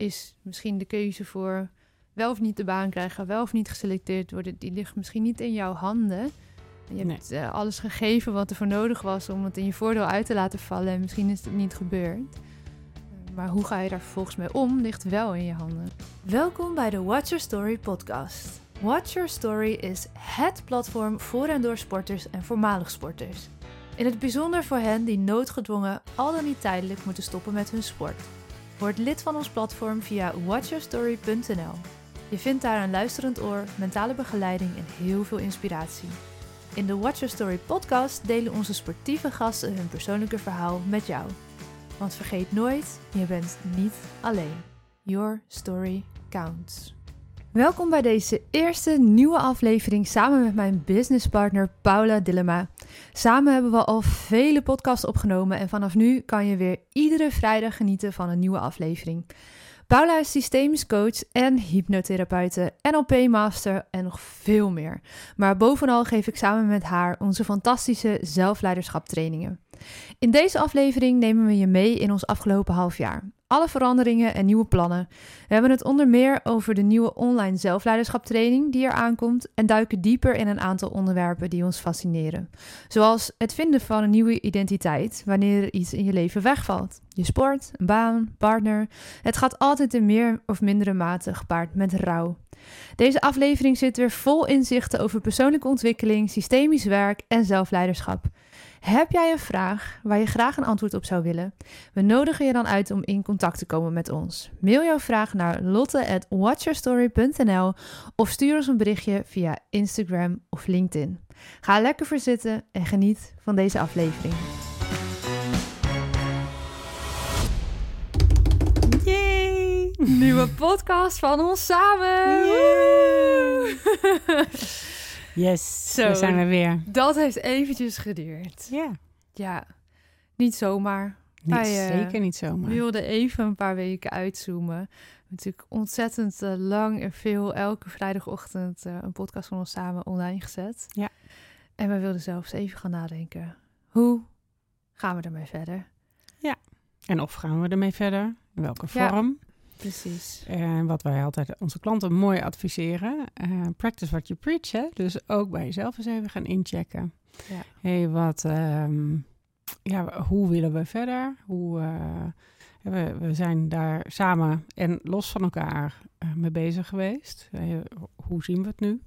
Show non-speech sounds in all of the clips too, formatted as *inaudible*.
is misschien de keuze voor wel of niet de baan krijgen, wel of niet geselecteerd worden, die ligt misschien niet in jouw handen. Je Nee. hebt eh, alles gegeven wat er voor nodig was om het in je voordeel uit te laten vallen. En misschien is het niet gebeurd. Maar hoe ga je daar vervolgens mee om, ligt wel in je handen. Welkom bij de Watch Your Story podcast. Watch Your Story is HET platform voor en door sporters en voormalig sporters. In het bijzonder voor hen die noodgedwongen al dan niet tijdelijk moeten stoppen met hun sport. Word lid van ons platform via watchyourstory.nl. Je vindt daar een luisterend oor, mentale begeleiding en heel veel inspiratie. In de Watch Your Story podcast delen onze sportieve gasten hun persoonlijke verhaal met jou. Want vergeet nooit, je bent niet alleen. Your story counts. Welkom bij deze eerste nieuwe aflevering samen met mijn businesspartner Paula Dillema. Samen hebben we al vele podcasts opgenomen en vanaf nu kan je weer iedere vrijdag genieten van een nieuwe aflevering. Paula is systemisch coach en hypnotherapeute, NLP-master en nog veel meer. Maar bovenal geef ik samen met haar onze fantastische zelfleiderschap trainingen. In deze aflevering nemen we je mee in ons afgelopen half jaar. Alle veranderingen en nieuwe plannen. We hebben het onder meer over de nieuwe online zelfleiderschap training die er aankomt en duiken dieper in een aantal onderwerpen die ons fascineren. Zoals het vinden van een nieuwe identiteit wanneer er iets in je leven wegvalt. Je sport, een baan, partner. Het gaat altijd in meer of mindere mate gepaard met rouw. Deze aflevering zit weer vol inzichten over persoonlijke ontwikkeling, systemisch werk en zelfleiderschap. Heb jij een vraag waar je graag een antwoord op zou willen? We nodigen je dan uit om in contact te komen met ons. Mail jouw vraag naar lotte@watchyourstory.nl of stuur ons een berichtje via Instagram of LinkedIn. Ga lekker voor zitten en geniet van deze aflevering. Yay! Nieuwe podcast van ons samen! *laughs* Yes, Zo. daar zijn we weer. Dat heeft eventjes geduurd. Ja, Ja, niet zomaar. niet, Wij, eh, zeker niet zomaar. We wilden even een paar weken uitzoomen. Natuurlijk ontzettend eh, lang en veel elke vrijdagochtend eh, een podcast van ons samen online gezet. Ja. En we wilden zelfs even gaan nadenken. Hoe gaan we ermee verder? En of gaan we ermee verder? In welke Ja. Precies. En wat wij altijd onze klanten mooi adviseren. eh, practice what you preach. Hè? Dus ook bij jezelf eens even gaan inchecken. Ja. hey, wat, ehm, ja, hoe willen we verder? Hoe, eh, we, we zijn daar samen en los van elkaar eh, mee bezig geweest. Eh, hoe zien we het nu?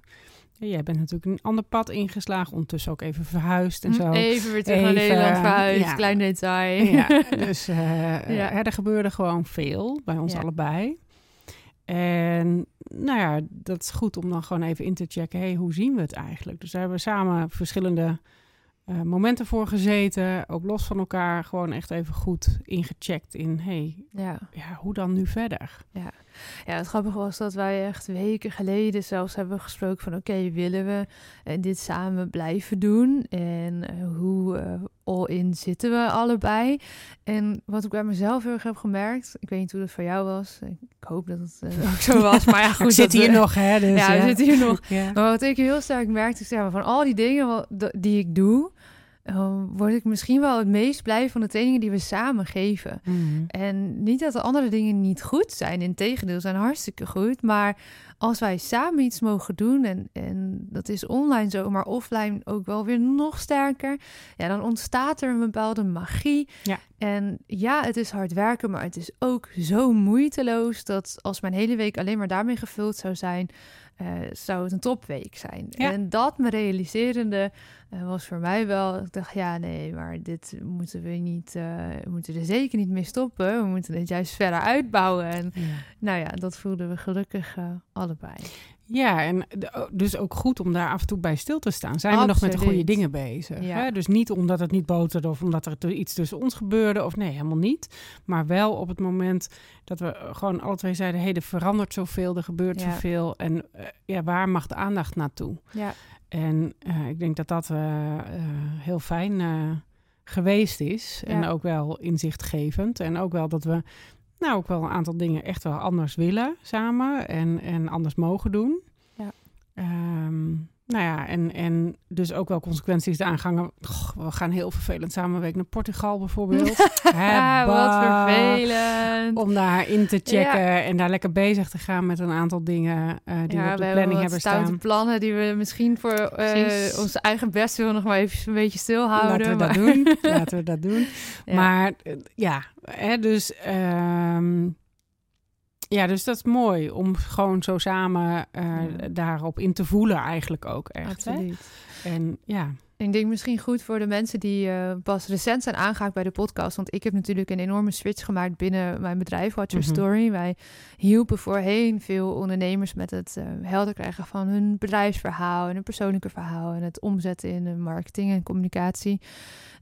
Ja, jij bent natuurlijk een ander pad ingeslagen, ondertussen ook even verhuisd en zo. Even weer terug naar Nederland verhuisd. ja. Klein detail. Ja, *laughs* dus eh, Ja. eh, er gebeurde gewoon veel bij ons allebei. En nou ja, dat is goed om dan gewoon even in te checken. hey, hoe zien we het eigenlijk? Dus daar hebben we samen verschillende eh, momenten voor gezeten. Ook los van elkaar. Gewoon echt even goed ingecheckt in... hey, ja. ja, hoe dan nu verder? Ja, het grappige was dat wij echt weken geleden zelfs hebben gesproken van... oké, willen we eh, dit samen blijven doen? En eh, hoe eh, all-in zitten we allebei? En wat ik bij mezelf heel erg heb gemerkt... ik weet niet hoe dat voor jou was. Ik hoop dat het ook zo *laughs* was. Maar ja, goed. ik zit hier we- nog, hè? Dus, Ja, we zitten hier nog. *laughs* Ja. Maar wat ik heel sterk merkte, is ja, van al die dingen wat, die ik doe... eh, word ik misschien wel het meest blij van de trainingen die we samen geven. Mhm. En niet dat de andere dingen niet goed zijn. Integendeel, zijn hartstikke goed. Maar als wij samen iets mogen doen, en, en dat is online zo, maar offline ook wel weer nog sterker, ja, dan ontstaat er een bepaalde magie. Ja. En ja, het is hard werken, maar het is ook zo moeiteloos dat als mijn hele week alleen maar daarmee gevuld zou zijn, eh, zou het een topweek zijn. Ja. En dat me realiserende eh, was voor mij wel, ik dacht, ja, nee, maar dit moeten we niet, eh, we moeten er zeker niet mee stoppen. We moeten het juist verder uitbouwen. En Ja. nou ja, dat voelden we gelukkig allebei. Ja, en dus ook goed om daar af en toe bij stil te staan. Zijn we nog met de goede dingen bezig? Ja. Hè? Dus niet omdat het niet boterde of omdat er iets tussen ons gebeurde. Of nee, helemaal niet. Maar wel op het moment dat we gewoon alle twee zeiden... hé, hey, er verandert zoveel, er gebeurt Ja. zoveel. En eh, ja, waar mag de aandacht naartoe? Ja, En eh, ik denk dat dat eh, eh, heel fijn eh, geweest is. En ook wel inzichtgevend. En ook wel dat we nou ook wel een aantal dingen echt wel anders willen samen. En, en anders mogen doen. Ja. Ehm, nou ja, en, en dus ook wel consequenties aangangen. we gaan heel vervelend samenwerken naar Portugal bijvoorbeeld. *laughs* Wat vervelend. Om daar in te checken en daar lekker bezig te gaan met een aantal dingen uh, die we op de planning hebben staan. plannen die we misschien voor uh, onze eigen best willen nog maar even een beetje stilhouden. Laten we dat doen. *laughs* Laten we dat doen. Maar uh, ja, hè, dus... Um, ja, dus dat is mooi om gewoon zo samen uh, daarop in te voelen eigenlijk ook echt. Absoluut. Hè? En ja. Ik denk misschien goed voor de mensen die uh, pas recent zijn aangehaakt bij de podcast. Want ik heb natuurlijk een enorme switch gemaakt binnen mijn bedrijf, Watch Your mhm. Story. Wij hielpen voorheen veel ondernemers met het uh, helder krijgen van hun bedrijfsverhaal en hun persoonlijke verhaal. En het omzetten in marketing en communicatie.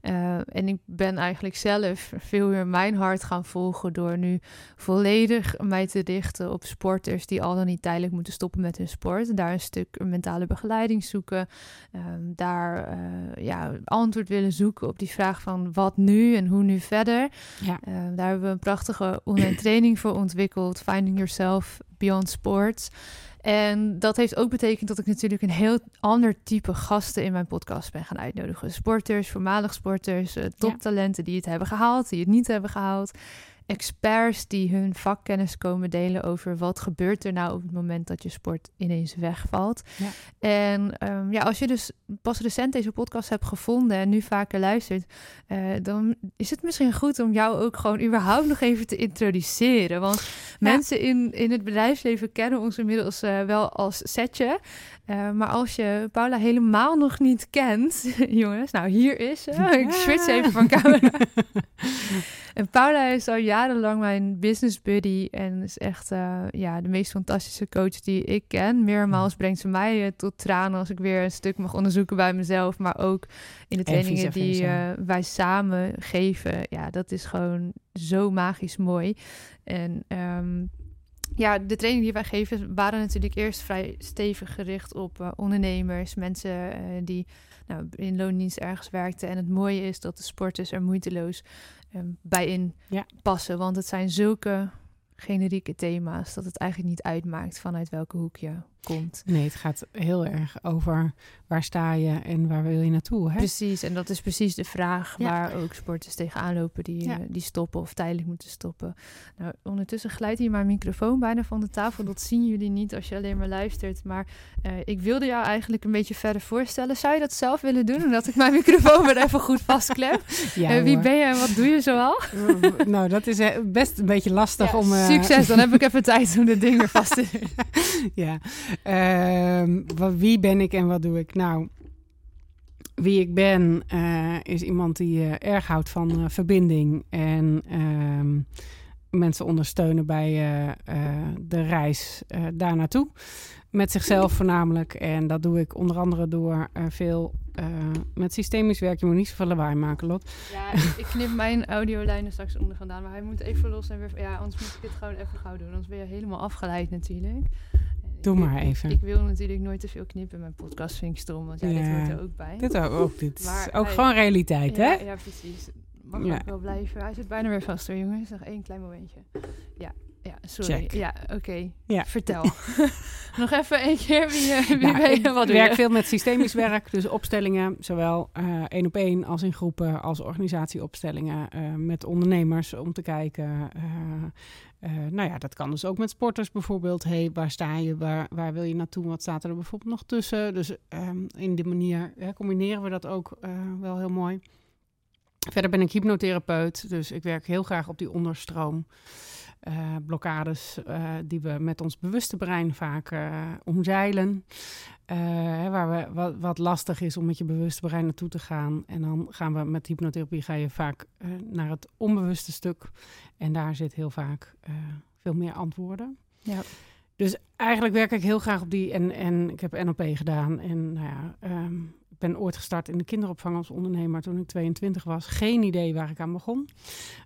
Uh, en ik ben eigenlijk zelf veel meer mijn hart gaan volgen door nu volledig mij te richten op sporters die al dan niet tijdelijk moeten stoppen met hun sport. Daar een stuk mentale begeleiding zoeken. Um, daar ja, antwoord willen zoeken op die vraag van wat nu en hoe nu verder. Ja. Uh, daar hebben we een prachtige online training voor ontwikkeld. Finding Yourself Beyond Sports. En dat heeft ook betekend dat ik natuurlijk een heel ander type gasten in mijn podcast ben gaan uitnodigen. Sporters, voormalig sporters, uh, toptalenten die het hebben gehaald, die het niet hebben gehaald experts die hun vakkennis komen delen over wat gebeurt er nou op het moment dat je sport ineens wegvalt. Ja. En ehm, ja, als je dus pas recent deze podcast hebt gevonden en nu vaker luistert, uh, dan is het misschien goed om jou ook gewoon überhaupt nog even te introduceren. Want mensen in, in het bedrijfsleven kennen ons inmiddels uh, wel als setje. Uh, maar als je Paula helemaal nog niet kent, *laughs* jongens, nou hier is ze. Ik switch even van camera. *laughs* en Paula is al jarenlang mijn business buddy en is echt uh, ja, de meest fantastische coach die ik ken. Meermaals brengt ze mij uh, tot tranen als ik weer een stuk mag onderzoeken bij mezelf, maar ook in de trainingen die wij samen geven. Ja, dat is gewoon zo magisch mooi. En um, ja, de training die wij geven waren natuurlijk eerst vrij stevig gericht op uh, ondernemers, mensen uh, die nou, in loondienst ergens werkten. En het mooie is dat de sporters er moeiteloos um, bij in ja. passen, want het zijn zulke generieke thema's dat het eigenlijk niet uitmaakt vanuit welke hoek je komt. Nee, het gaat heel erg over waar sta je en waar wil je naartoe. Hè? Precies, en dat is precies de vraag waar ook sporters tegenaan lopen die, ja. die stoppen of tijdelijk moeten stoppen. Nou, ondertussen glijdt hier mijn microfoon bijna van de tafel. Dat zien jullie niet als je alleen maar luistert. Maar uh, ik wilde jou eigenlijk een beetje verder voorstellen. Zou je dat zelf willen doen? Omdat ik mijn microfoon weer even goed vastklep. *laughs* Ja, uh, wie ben je en wat doe je zoal? *laughs* nou, dat is eh, best een beetje lastig om... Uh... Succes, dan heb ik even *laughs* tijd om de dingen vast te doen. ja, Uh, wie ben ik en wat doe ik? Nou, wie ik ben uh, is iemand die uh, erg houdt van uh, verbinding en ehm, mensen ondersteunen bij de reis daar naartoe. Met zichzelf voornamelijk. En dat doe ik onder andere door veel met systemisch werk. Je moet niet zoveel lawaai maken, Lot. Ja, ik knip mijn audiolijnen straks onder vandaan. Maar hij moet even los en weer... Ja, anders moet ik het gewoon even gauw doen. Anders ben je helemaal afgeleid natuurlijk. Doe maar even. Ik, wil natuurlijk nooit te veel knippen in mijn podcast, vind ik stom, want ja, dit hoort er ook bij. Dit ook, dit is ook gewoon realiteit, ja, hè? Ja, precies. Mag ja. ook wel blijven. Hij zit bijna weer vast hoor, jongens. Nog één klein momentje. Ja, ja, sorry. Check. Ja, oké. Ja. Vertel. *laughs* Nog even een keer wie, wie nou, ben je, wat Ik werk veel met systemisch werk, dus opstellingen, zowel uh, één op één als in groepen, als organisatieopstellingen uh, met ondernemers om te kijken. Uh, nou ja, dat kan dus ook met sporters bijvoorbeeld. hey, waar sta je? Waar, waar wil je naartoe? Wat staat er bijvoorbeeld nog tussen? Dus um, in die manier hè, combineren we dat ook wel heel mooi. Verder ben ik hypnotherapeut, dus ik werk heel graag op die onderstroom. Uh, blokkades die we met ons bewuste brein vaak omzeilen. waar we, wat, wat, lastig is om met je bewuste brein naartoe te gaan. En dan gaan we met hypnotherapie ga je vaak naar het onbewuste stuk. En daar zit heel vaak veel meer antwoorden. Ja. Dus eigenlijk werk ik heel graag op die. En, en ik heb NLP gedaan. En nou ja, um, ik ben ooit gestart in de kinderopvang als ondernemer toen ik 22 was. Geen idee waar ik aan begon.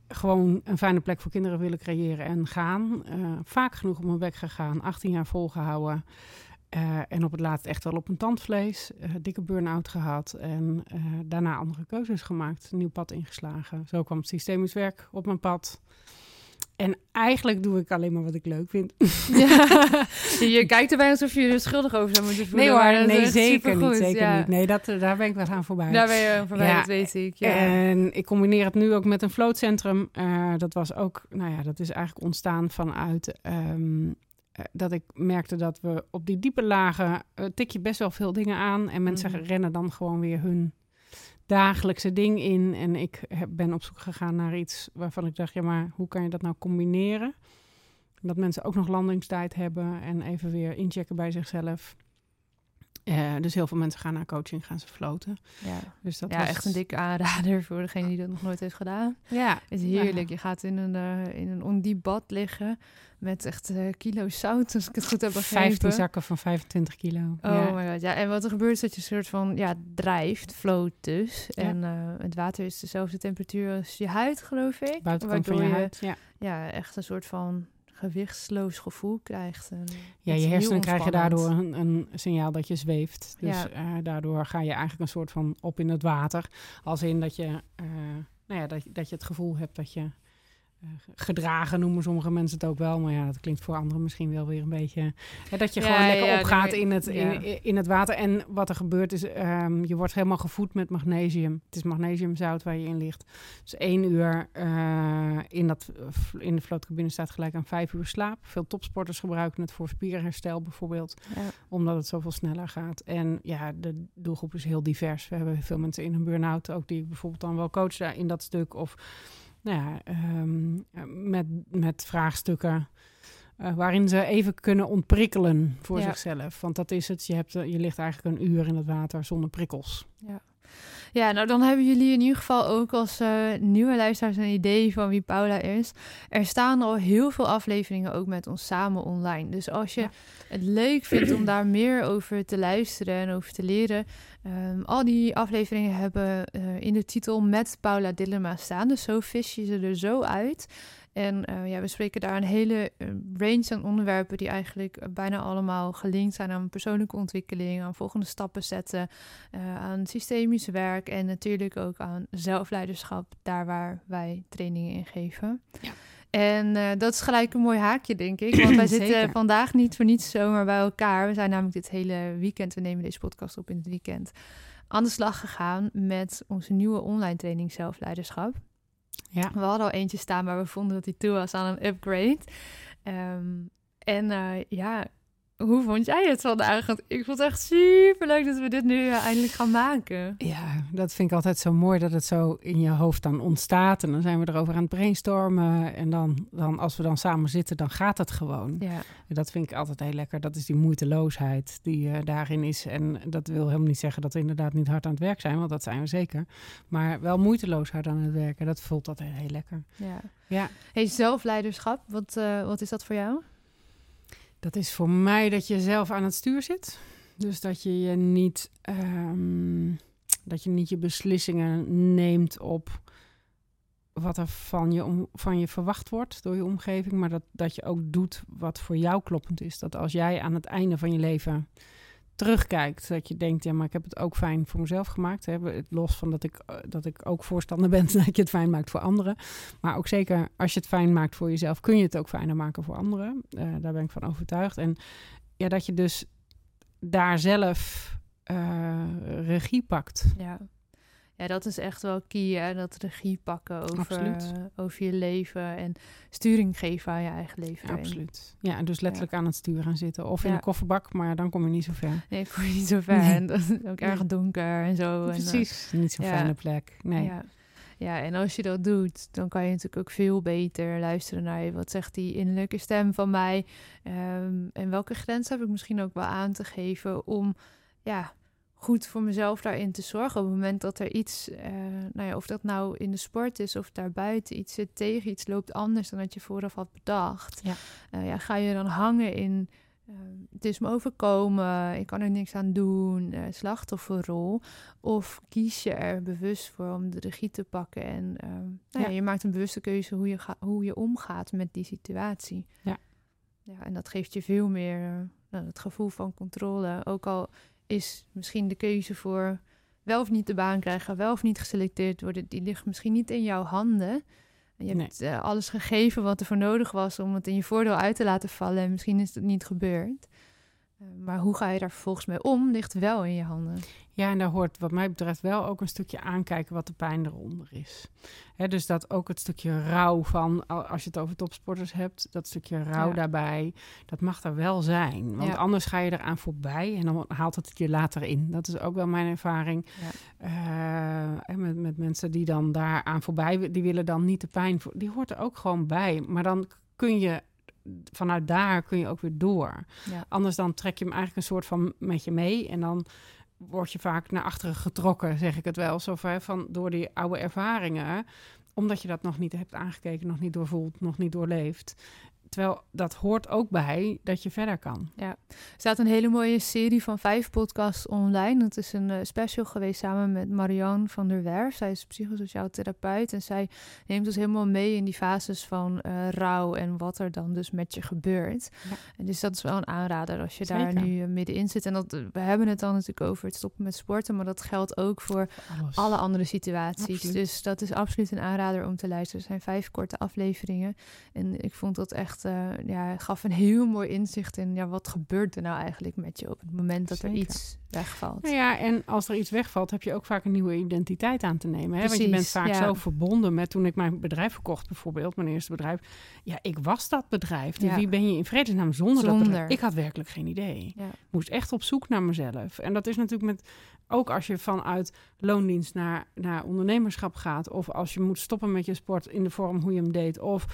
Gewoon een fijne plek voor kinderen willen creëren en gaan. Uh, vaak genoeg op mijn weg gegaan. 18 jaar volgehouden. Uh, en op het laatst echt wel op een tandvlees. Uh, dikke burn-out gehad. En daarna andere keuzes gemaakt. Nieuw pad ingeslagen. Zo kwam het systemisch werk op mijn pad. En eigenlijk doe ik alleen maar wat ik leuk vind. Ja. *laughs* je kijkt erbij alsof je er schuldig over zou moeten voelen. Nee hoor, nee zeker niet. Zeker ja. niet. Nee, dat, eh, daar ben ik wel aan voorbij. Daar ben je voorbij, Ja, dat weet ik. Ja. En ik combineer het nu ook met een floatcentrum. Eh, dat was ook, nou ja, dat is eigenlijk ontstaan vanuit ehm, eh, dat ik merkte dat we op die diepe lagen tik je best wel veel dingen aan. En mensen Mhm. rennen dan gewoon weer hun dagelijkse ding in. En ik heb, ben op zoek gegaan naar iets waarvan ik dacht, ja, maar hoe kan je dat nou combineren? Dat mensen ook nog landingstijd hebben en even weer inchecken bij zichzelf. Eh, dus heel veel mensen gaan naar coaching, gaan ze floten. ja. Dus dat ja, was echt een dikke aanrader voor degene die dat nog nooit heeft gedaan. Ja, Het is heerlijk. Je gaat in een, eh, in een ondiep bad liggen met echt eh kilo zout, als ik het goed heb begrepen. 15 zakken van 25 kilo. Oh ja. my god, ja. En wat er gebeurt is dat je een soort van, ja, drijft, float dus. Ja. En het water is dezelfde temperatuur als je huid, geloof ik. Buitenkant van je, waardoor huid. Ja. Ja, echt een soort van gewichtsloos gevoel krijgt. En ja, je hersenen krijgen daardoor een, een signaal dat je zweeft. Dus Ja. eh, daardoor ga je eigenlijk een soort van op in het water. Als in dat je, eh, nou ja, dat, je- dat je het gevoel hebt dat je gedragen noemen sommige mensen het ook wel. Maar ja, dat klinkt voor anderen misschien wel weer een beetje... hè, dat je Ja, gewoon lekker ja, opgaat in, het, in, in het water. En wat er gebeurt is, ehm, je wordt helemaal gevoed met magnesium. Het is magnesiumzout waar je in ligt. Dus één uur eh, in, dat, in de floatcabine staat gelijk aan vijf uur slaap. Veel topsporters gebruiken het voor spierherstel bijvoorbeeld omdat het zoveel sneller gaat. En ja, de doelgroep is heel divers. We hebben veel mensen in een burn-out ook die ik bijvoorbeeld dan wel coach daar in dat stuk. Of nou ja, ehm, met, met vraagstukken eh, waarin ze even kunnen ontprikkelen voor Ja. zichzelf. Want dat is het. Je, hebt, eh, je ligt eigenlijk een uur in het water zonder prikkels. Ja, nou dan hebben jullie in ieder geval ook als eh, nieuwe luisteraars een idee van wie Paula is. Er staan al heel veel afleveringen ook met ons samen online. Dus als je Ja. het leuk vindt om daar meer over te luisteren en over te leren. ehm, al die afleveringen hebben eh, in de titel met Paula Dillema staan. Dus zo vis je ze er zo uit. En eh, ja, we spreken daar een hele eh, range aan onderwerpen die eigenlijk eh, bijna allemaal gelinkt zijn aan persoonlijke ontwikkeling, aan volgende stappen zetten, aan systemisch werk en natuurlijk ook aan zelfleiderschap, daar waar wij trainingen in geven. Ja. En dat is gelijk een mooi haakje, denk ik. Want *clears throat* wij zitten vandaag niet voor niets zomaar bij elkaar. We zijn namelijk dit hele weekend, we nemen deze podcast op in het weekend, aan de slag gegaan met onze nieuwe online training zelfleiderschap. Ja. We hadden al eentje staan, maar we vonden dat die toe was aan een upgrade. Ehm, en eh, ja, hoe vond jij het vandaag? Want ik vond het echt super leuk dat we dit nu eh, eindelijk gaan maken. Ja, dat vind ik altijd zo mooi dat het zo in je hoofd dan ontstaat. En dan zijn we erover aan het brainstormen. En dan, dan als we dan samen zitten, dan gaat het gewoon. Ja, En Dat vind ik altijd heel lekker. Dat is die moeiteloosheid die eh, daarin is. En dat wil helemaal niet zeggen dat we inderdaad niet hard aan het werk zijn, want dat zijn we zeker. Maar wel moeiteloos hard aan het werken. Dat voelt altijd heel lekker. ja. Ja, Hey, zelfleiderschap, wat, eh, wat is dat voor jou? Dat is voor mij dat je zelf aan het stuur zit. Dus dat je je niet, ehm, dat je, niet je beslissingen neemt op wat er van je, van je verwacht wordt door je omgeving. Maar dat, dat je ook doet wat voor jou kloppend is. Dat als jij aan het einde van je leven terugkijkt, dat je denkt, ja, maar ik heb het ook fijn voor mezelf gemaakt. Hè? Los van dat ik, eh, dat ik ook voorstander ben *laughs* dat je het fijn maakt voor anderen. Maar ook zeker als je het fijn maakt voor jezelf, kun je het ook fijner maken voor anderen. Eh, daar ben ik van overtuigd. En ja, dat je dus daar zelf eh, regie pakt. Ja. Ja, dat is echt wel key, hè? dat regie pakken over, Absoluut. eh, over je leven en sturing geven aan je eigen leven. Absoluut. Ja, en dus letterlijk aan het stuur gaan zitten. Of in een kofferbak, maar dan kom je niet zo ver. Nee, kom je niet zo ver. Nee. En dat is ook erg donker en zo. En, eh, Precies. Niet zo'n fijne plek. Nee. Ja. ja, en als je dat doet, dan kan je natuurlijk ook veel beter luisteren naar je. Wat zegt die innerlijke stem van mij? Ehm, en welke grens heb ik misschien ook wel aan te geven om ja, goed voor mezelf daarin te zorgen. Op het moment dat er iets, eh, nou ja, of dat nou in de sport is of daarbuiten iets zit tegen, iets loopt anders dan dat je vooraf had bedacht. Ja. Eh, ja, ga je dan hangen in. ehm, het is me overkomen, ik kan er niks aan doen, eh, slachtofferrol. Of kies je er bewust voor om de regie te pakken en nou ja. Je maakt een bewuste keuze hoe je, hoe je omgaat met die situatie. Ja. ja en dat geeft je veel meer eh, nou, het gevoel van controle. Ook al is misschien de keuze voor wel of niet de baan krijgen, wel of niet geselecteerd worden, die ligt misschien niet in jouw handen. Je hebt nee. alles gegeven wat er voor nodig was om het in je voordeel uit te laten vallen. En misschien is het niet gebeurd. Uh, maar hoe ga je daar vervolgens mee om, ligt wel in je handen. Ja, en daar hoort wat mij betreft wel ook een stukje aankijken wat de pijn eronder is. Hè, dus dat ook het stukje rouw van, als je het over topsporters hebt, dat stukje rouw daarbij, dat mag er wel zijn. Want anders ga je eraan voorbij en dan haalt het je later in. Dat is ook wel mijn ervaring. Ja. Uh, met, met mensen die dan daaraan voorbij, die willen dan niet de pijn, voor, die hoort er ook gewoon bij. Maar dan kun je vanuit daar kun je ook weer door. Anders dan trek je hem eigenlijk een soort van met je mee en dan word je vaak naar achteren getrokken, zeg ik het wel. Zo van door die oude ervaringen, omdat je dat nog niet hebt aangekeken, nog niet doorvoeld, nog niet doorleefd. Terwijl dat hoort ook bij dat je verder kan. Ja, er staat een hele mooie serie van vijf podcasts online. Dat is een uh, special geweest samen met Marianne van der Werf. Zij is psychosociaal therapeut en zij neemt ons helemaal mee in die fases van uh, rouw en wat er dan dus met je gebeurt. Ja. En dus dat is wel een aanrader als je daar nu uh, middenin zit. En dat, we hebben het dan natuurlijk over het stoppen met sporten, maar dat geldt ook voor alle andere situaties. Absoluut. Dus dat is absoluut een aanrader om te luisteren. Er zijn vijf korte afleveringen en ik vond dat echt uh, ja, gaf een heel mooi inzicht in ja, wat gebeurt er nou eigenlijk met je op het moment dat er iets wegvalt. Nou ja, en als er iets wegvalt, heb je ook vaak een nieuwe identiteit aan te nemen. Hè? Want je bent vaak zo verbonden met toen ik mijn bedrijf verkocht, bijvoorbeeld, mijn eerste bedrijf. Ja, ik was dat bedrijf. Dus wie ben je in vredesnaam zonder, zonder. dat bedrijf? Ik had werkelijk geen idee. Ja. Moest echt op zoek naar mezelf. En dat is natuurlijk met ook als je vanuit loondienst naar, naar ondernemerschap gaat, of als je moet stoppen met je sport in de vorm hoe je hem deed, of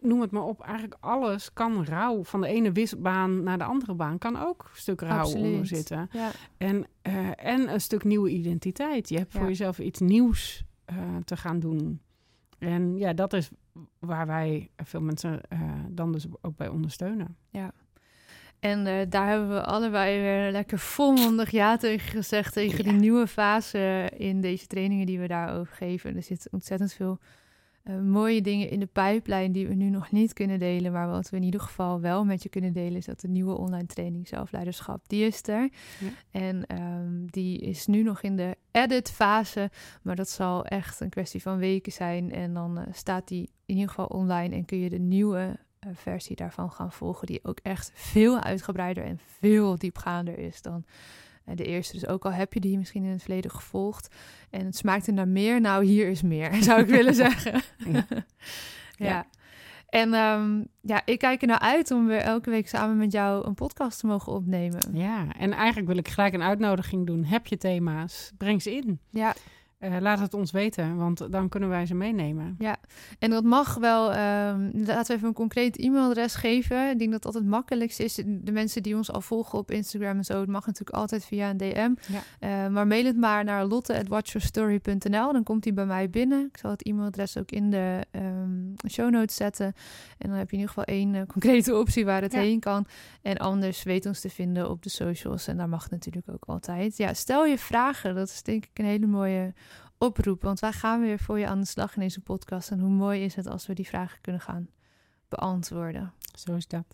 noem het maar op, eigenlijk alles kan rouw. Van de ene wisbaan naar de andere baan kan ook stuk rouw Absoluut. onder zitten. Ja. En, uh, en een stuk nieuwe identiteit. Je hebt voor jezelf iets nieuws uh, te gaan doen. En ja, dat is waar wij veel mensen uh, dan dus ook bij ondersteunen. Ja. En uh, daar hebben we allebei weer lekker volmondig ja tegen gezegd. Tegen ja. die nieuwe fase in deze trainingen die we daarover geven. Er zit ontzettend veel uh, mooie dingen in de pijplijn die we nu nog niet kunnen delen. Maar wat we in ieder geval wel met je kunnen delen, is dat de nieuwe online training zelfleiderschap, die is er. Ja. En um, die is nu nog in de edit fase. Maar dat zal echt een kwestie van weken zijn. En dan uh, staat die in ieder geval online en kun je de nieuwe uh, versie daarvan gaan volgen. Die ook echt veel uitgebreider en veel diepgaander is dan de eerste. Dus ook al heb je die misschien in het verleden gevolgd en het smaakte naar meer, nou hier is meer, *laughs* zou ik willen *laughs* zeggen. *laughs* ja. ja. En um, ja, ik kijk er nou uit om weer elke week samen met jou een podcast te mogen opnemen. Ja, en eigenlijk wil ik gelijk een uitnodiging doen. Heb je thema's? Breng ze in. Ja. Uh, laat het ons weten, want dan kunnen wij ze meenemen. Ja, en dat mag wel. Um, laten we even een concreet e-mailadres geven. Ik denk dat dat het makkelijkste is. De mensen die ons al volgen op Instagram en zo, het mag natuurlijk altijd via een DM. Ja. Uh, maar mail het maar naar lotte.watchyourstory.nl. Dan komt die bij mij binnen. Ik zal het e-mailadres ook in de um, show notes zetten. En dan heb je in ieder geval één uh, concrete optie waar het ja. heen kan. En anders weet ons te vinden op de socials. En daar mag het natuurlijk ook altijd. Ja, stel je vragen. Dat is denk ik een hele mooie oproep. Want wij gaan weer voor je aan de slag in deze podcast. En hoe mooi is het als we die vragen kunnen gaan beantwoorden. Zo is dat.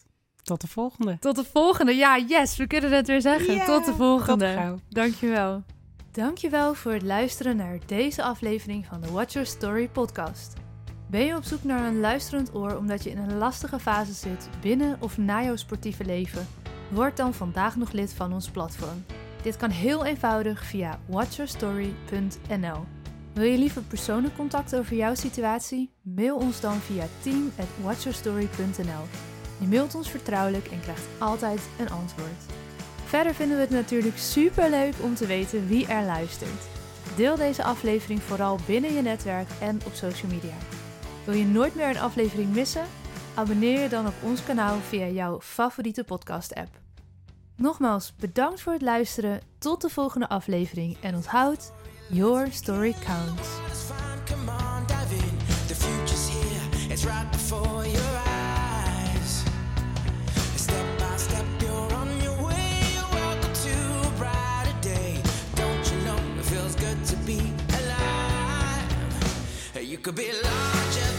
Tot de volgende. Tot de volgende. Ja, yes, we kunnen het weer zeggen. Yeah, tot de volgende. Tot Dankjewel. Dankjewel voor het luisteren naar deze aflevering van de Watch Your Story podcast. Ben je op zoek naar een luisterend oor omdat je in een lastige fase zit binnen of na jouw sportieve leven? Word dan vandaag nog lid van ons platform. Dit kan heel eenvoudig via watchyourstory.nl. Wil je liever persoonlijk contact over jouw situatie? Mail ons dan via team@watchyourstory.nl. Je mailt ons vertrouwelijk en krijgt altijd een antwoord. Verder vinden we het natuurlijk super leuk om te weten wie er luistert. Deel deze aflevering vooral binnen je netwerk en op social media. Wil je nooit meer een aflevering missen? Abonneer je dan op ons kanaal via jouw favoriete podcast-app. Nogmaals, bedankt voor het luisteren. Tot de volgende aflevering. En onthoud, your story counts. You could be larger